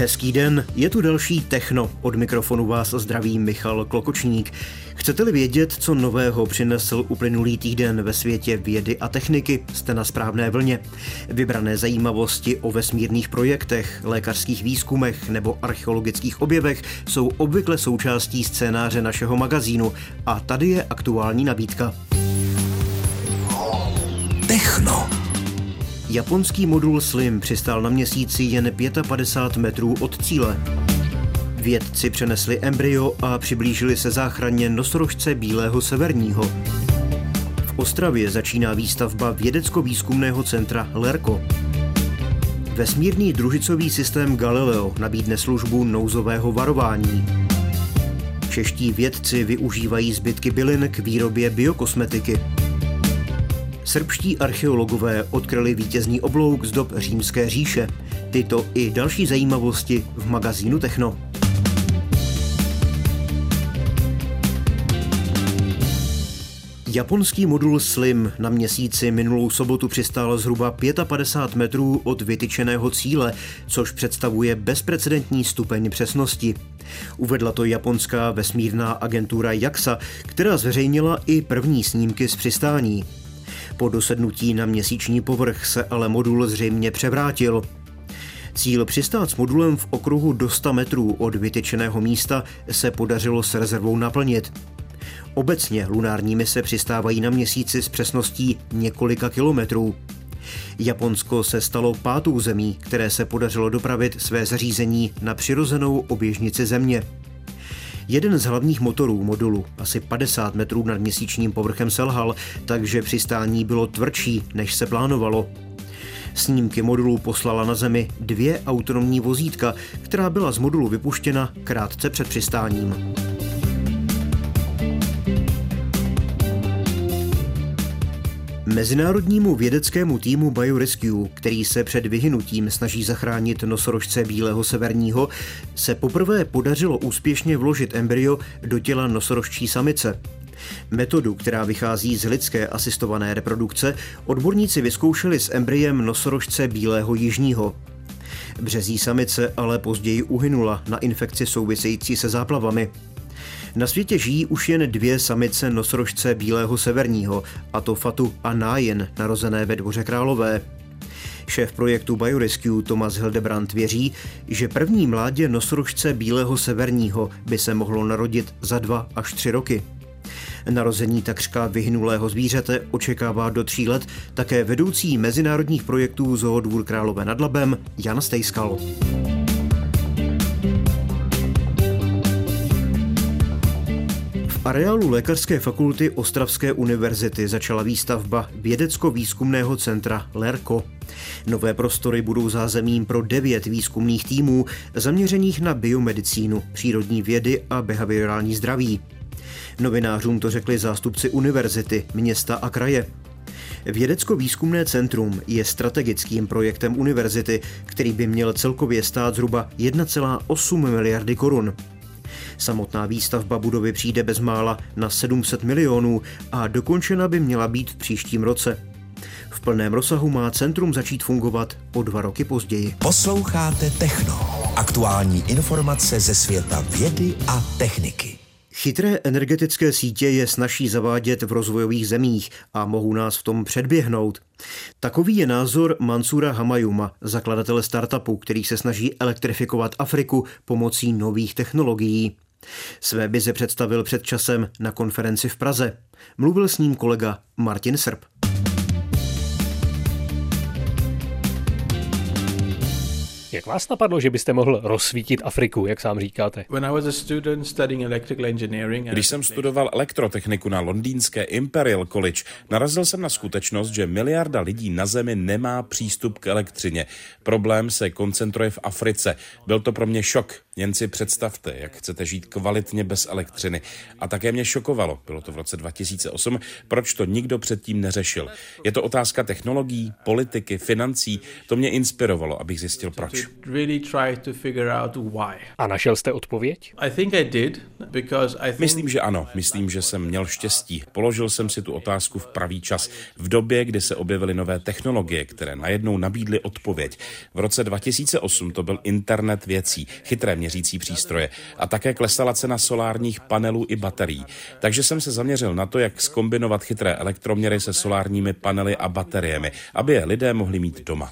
Hezký den, je tu další Techno. Od mikrofonu vás zdraví Michal Klokočník. Chcete-li vědět, co nového přinesl uplynulý týden ve světě vědy a techniky, jste na správné vlně. Vybrané zajímavosti o vesmírných projektech, lékařských výzkumech nebo archeologických objevech jsou obvykle součástí scénáře našeho magazínu a tady je aktuální nabídka. Techno. Japonský modul Slim přistál na měsíci jen 55 metrů od cíle. Vědci přenesli embryo a přiblížili se záchraně nosorožce Bílého severního. V Ostravě začíná výstavba vědecko-výzkumného centra LERCO. Vesmírný družicový systém Galileo nabídne službu nouzového varování. Čeští vědci využívají zbytky bylin k výrobě biokosmetiky. Srbští archeologové odkryli vítězný oblouk z dob římské říše. Tyto i další zajímavosti v magazínu Techno. Japonský modul Slim na měsíci minulou sobotu přistál zhruba 55 metrů od vytyčeného cíle, což představuje bezprecedentní stupeň přesnosti. Uvedla to japonská vesmírná agentura JAXA, která zveřejnila i první snímky z přistání. Po dosednutí na měsíční povrch se ale modul zřejmě převrátil. Cíl přistát s modulem v okruhu do 100 metrů od vytyčeného místa se podařilo s rezervou naplnit. Obecně lunární mise přistávají na měsíci s přesností několika kilometrů. Japonsko se stalo pátou zemí, které se podařilo dopravit své zařízení na přirozenou oběžnici Země. Jeden z hlavních motorů modulu, asi 50 metrů nad měsíčním povrchem selhal, takže přistání bylo tvrdší, než se plánovalo. Snímky modulu poslala na Zemi dvě autonomní vozítka, která byla z modulu vypuštěna krátce před přistáním. Mezinárodnímu vědeckému týmu BioRescue, který se před vyhynutím snaží zachránit nosorožce bílého severního, se poprvé podařilo úspěšně vložit embryo do těla nosorožčí samice. Metodu, která vychází z lidské asistované reprodukce, odborníci vyzkoušeli s embryem nosorožce bílého jižního. Březí samice ale později uhynula na infekci související se záplavami. Na světě žijí už jen dvě samice nosorožce bílého severního, a to Fatu a Nájen, narozené ve dvoře králové. Šéf projektu BioRescue Thomas Hildebrand věří, že první mládě nosorožce bílého severního by se mohlo narodit za dva až tři roky. Narození takřka vyhnulého zvířete očekává do tří let také vedoucí mezinárodních projektů Zoodvůr Králové nad Labem Jan Stejskal. Areálu Lékařské fakulty Ostravské univerzity začala výstavba vědecko-výzkumného centra LERCO. Nové prostory budou zázemím pro devět výzkumných týmů zaměřených na biomedicínu, přírodní vědy a behaviorální zdraví. Novinářům to řekli zástupci univerzity, města a kraje. Vědecko-výzkumné centrum je strategickým projektem univerzity, který by měl celkově stát zhruba 1,8 miliardy korun. Samotná výstavba budovy přijde bezmála na 700 milionů a dokončena by měla být v příštím roce. V plném rozsahu má centrum začít fungovat o dva roky později. Posloucháte Techno. Aktuální informace ze světa vědy a techniky. Chytré energetické sítě je snaží zavádět v rozvojových zemích a mohou nás v tom předběhnout. Takový je názor Mansura Hamayuma, zakladatele startupu, který se snaží elektrifikovat Afriku pomocí nových technologií. Své bize představil před časem na konferenci v Praze. Mluvil s ním kolega Martin Srb. Jak vás napadlo, že byste mohl rozsvítit Afriku, jak sám říkáte? Když jsem studoval elektrotechniku na londýnské Imperial College, narazil jsem na skutečnost, že miliarda lidí na Zemi nemá přístup k elektřině. Problém se koncentruje v Africe. Byl to pro mě šok. Jen si představte, jak chcete žít kvalitně bez elektřiny. A také mě šokovalo, bylo to v roce 2008, proč to nikdo předtím neřešil. Je to otázka technologií, politiky, financí. To mě inspirovalo, abych zjistil proč. A našel jste odpověď? Myslím, že ano. Myslím, že jsem měl štěstí. Položil jsem si tu otázku v pravý čas. V době, kdy se objevily nové technologie, které najednou nabídly odpověď. V roce 2008 to byl internet věcí, chytré měřící přístroje a také klesala cena solárních panelů i baterií. Takže jsem se zaměřil na to, jak skombinovat chytré elektroměry se solárními panely a bateriemi, aby je lidé mohli mít doma.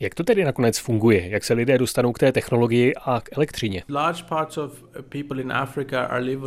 Jak to tedy nakonec funguje? Jak se lidé dostanou k té technologii a k elektřině?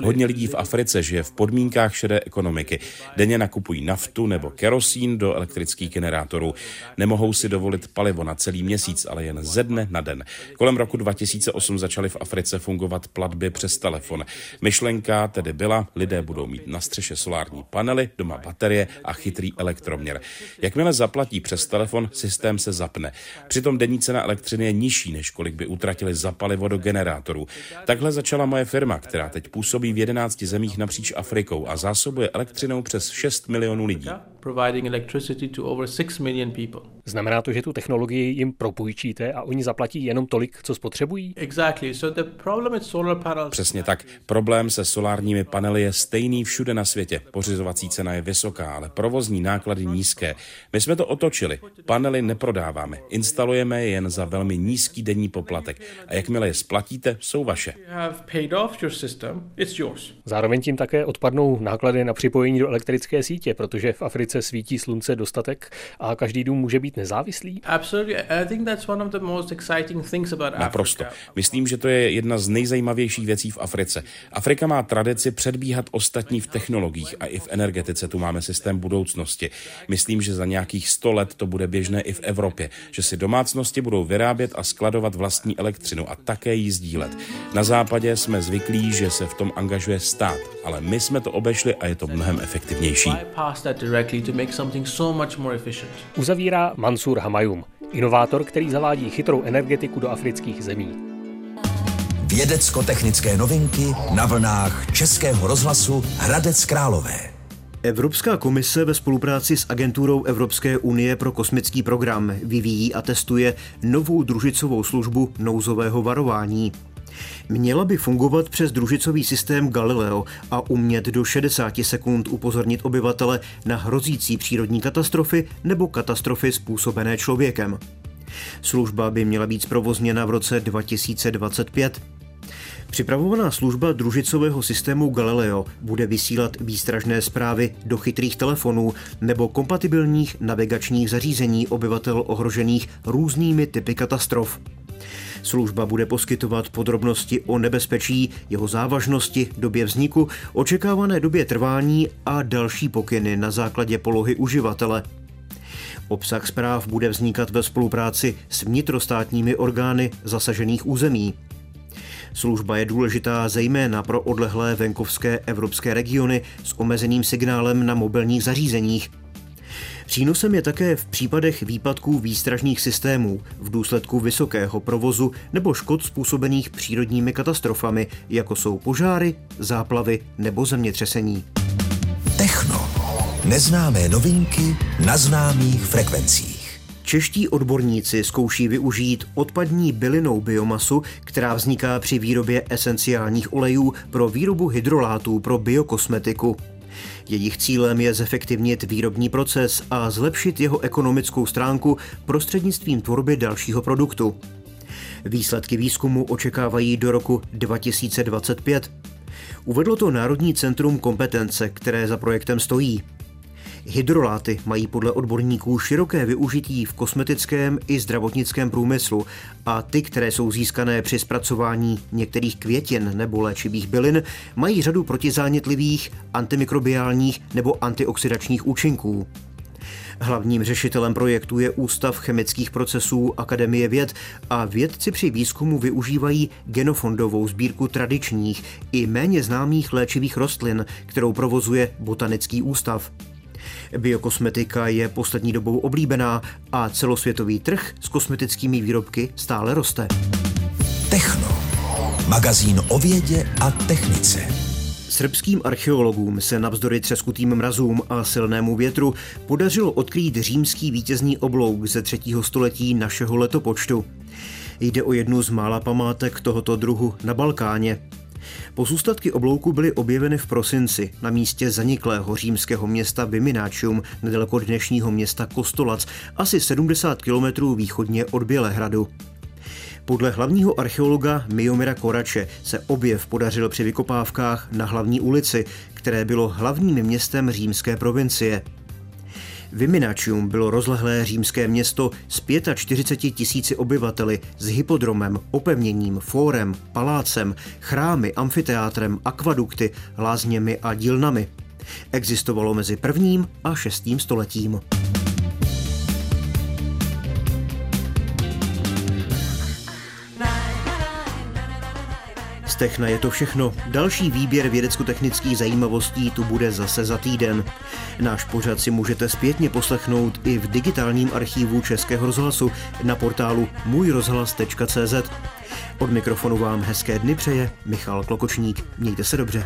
Hodně lidí v Africe žije v podmínkách šedé ekonomiky. Denně nakupují naftu nebo kerosín do elektrických generátorů. Nemohou si dovolit palivo na celý měsíc, ale jen ze dne na den. Kolem roku 2008 začaly v Africe fungovat platby přes telefon. Myšlenka tedy byla, lidé budou mít na střeše solární panely, doma baterie a chytrý elektroměr. Jakmile zaplatí přes telefon, systém se zapne. Přitom denní cena elektřiny je nižší, než kolik by utratili za palivo do generátorů. Takhle začala moje firma, která teď působí v 11 zemích napříč Afrikou a zásobuje elektřinou přes 6 milionů lidí. Znamená to, že tu technologii jim propůjčíte a oni zaplatí jenom tolik, co spotřebují? Přesně tak. Problém se solárními panely je stejný všude na světě. Pořizovací cena je vysoká, ale provozní náklady nízké. My jsme to otočili. Panely neprodáváme. Instalujeme je jen za velmi nízký denní poplatek. A jakmile je splatíte, jsou vaše. Zároveň tím také odpadnou náklady na připojení do elektrické sítě, protože v Africe svítí slunce dostatek a každý dům může být nezávislý? Naprosto. Myslím, že to je jedna z nejzajímavějších věcí v Africe. Afrika má tradici předbíhat ostatní v technologiích a i v energetice tu máme systém budoucnosti. Myslím, že za nějakých 100 let to bude běžné i v Evropě, že si domácnosti budou vyrábět a skladovat vlastní elektřinu a také ji sdílet. Na západě jsme zvyklí, že se v tom angažuje stát, ale my jsme to obešli a je to mnohem efektivnější. Uzavírá Mansur Hamayum, inovátor, který zavádí chytrou energetiku do afrických zemí. Vědecko-technické novinky na vlnách Českého rozhlasu Hradec Králové. Evropská komise ve spolupráci s agenturou Evropské unie pro kosmický program vyvíjí a testuje novou družicovou službu nouzového varování. Měla by fungovat přes družicový systém Galileo a umět do 60 sekund upozornit obyvatele na hrozící přírodní katastrofy nebo katastrofy způsobené člověkem. Služba by měla být zprovozněna v roce 2025. Připravovaná služba družicového systému Galileo bude vysílat výstražné zprávy do chytrých telefonů nebo kompatibilních navigačních zařízení obyvatel ohrožených různými typy katastrof. Služba bude poskytovat podrobnosti o nebezpečí, jeho závažnosti, době vzniku, očekávané době trvání a další pokyny na základě polohy uživatele. Obsah zpráv bude vznikat ve spolupráci s vnitrostátními orgány zasažených území. Služba je důležitá zejména pro odlehlé venkovské evropské regiony s omezeným signálem na mobilních zařízeních, Přínosem je také v případech výpadků výstražných systémů v důsledku vysokého provozu nebo škod způsobených přírodními katastrofami, jako jsou požáry, záplavy nebo zemětřesení. Techno. Neznámé novinky na známých frekvencích. Čeští odborníci zkouší využít odpadní bylinou biomasu, která vzniká při výrobě esenciálních olejů pro výrobu hydrolátů pro biokosmetiku. Jejich cílem je zefektivnit výrobní proces a zlepšit jeho ekonomickou stránku prostřednictvím tvorby dalšího produktu. Výsledky výzkumu očekávají do roku 2025. Uvedlo to Národní centrum kompetence, které za projektem stojí. Hydroláty mají podle odborníků široké využití v kosmetickém i zdravotnickém průmyslu a ty, které jsou získané při zpracování některých květin nebo léčivých bylin, mají řadu protizánětlivých, antimikrobiálních nebo antioxidačních účinků. Hlavním řešitelem projektu je Ústav chemických procesů Akademie věd a vědci při výzkumu využívají genofondovou sbírku tradičních i méně známých léčivých rostlin, kterou provozuje Botanický ústav. Biokosmetika je poslední dobou oblíbená a celosvětový trh s kosmetickými výrobky stále roste. Techno. Magazín o vědě a technice. Srbským archeologům se navzdory třeskutým mrazům a silnému větru podařilo odkrýt římský vítězný oblouk ze třetího století našeho letopočtu. Jde o jednu z mála památek tohoto druhu na Balkáně. Pozůstatky oblouku byly objeveny v prosinci na místě zaniklého římského města Vimináčium nedaleko dnešního města Kostolac, asi 70 kilometrů východně od Bělehradu. Podle hlavního archeologa Miomira Korače se objev podařil při vykopávkách na hlavní ulici, které bylo hlavním městem římské provincie. Viminačium bylo rozlehlé římské město s 45 tisíci obyvateli s hypodromem, opevněním, fórem, palácem, chrámy, amfiteátrem, akvadukty, lázněmi a dílnami. Existovalo mezi prvním a šestým stoletím. Techna je to všechno. Další výběr vědecko-technických zajímavostí tu bude zase za týden. Náš pořad si můžete zpětně poslechnout i v digitálním archívu Českého rozhlasu na portálu můjrozhlas.cz. Od mikrofonu vám hezké dny přeje Michal Klokočník. Mějte se dobře.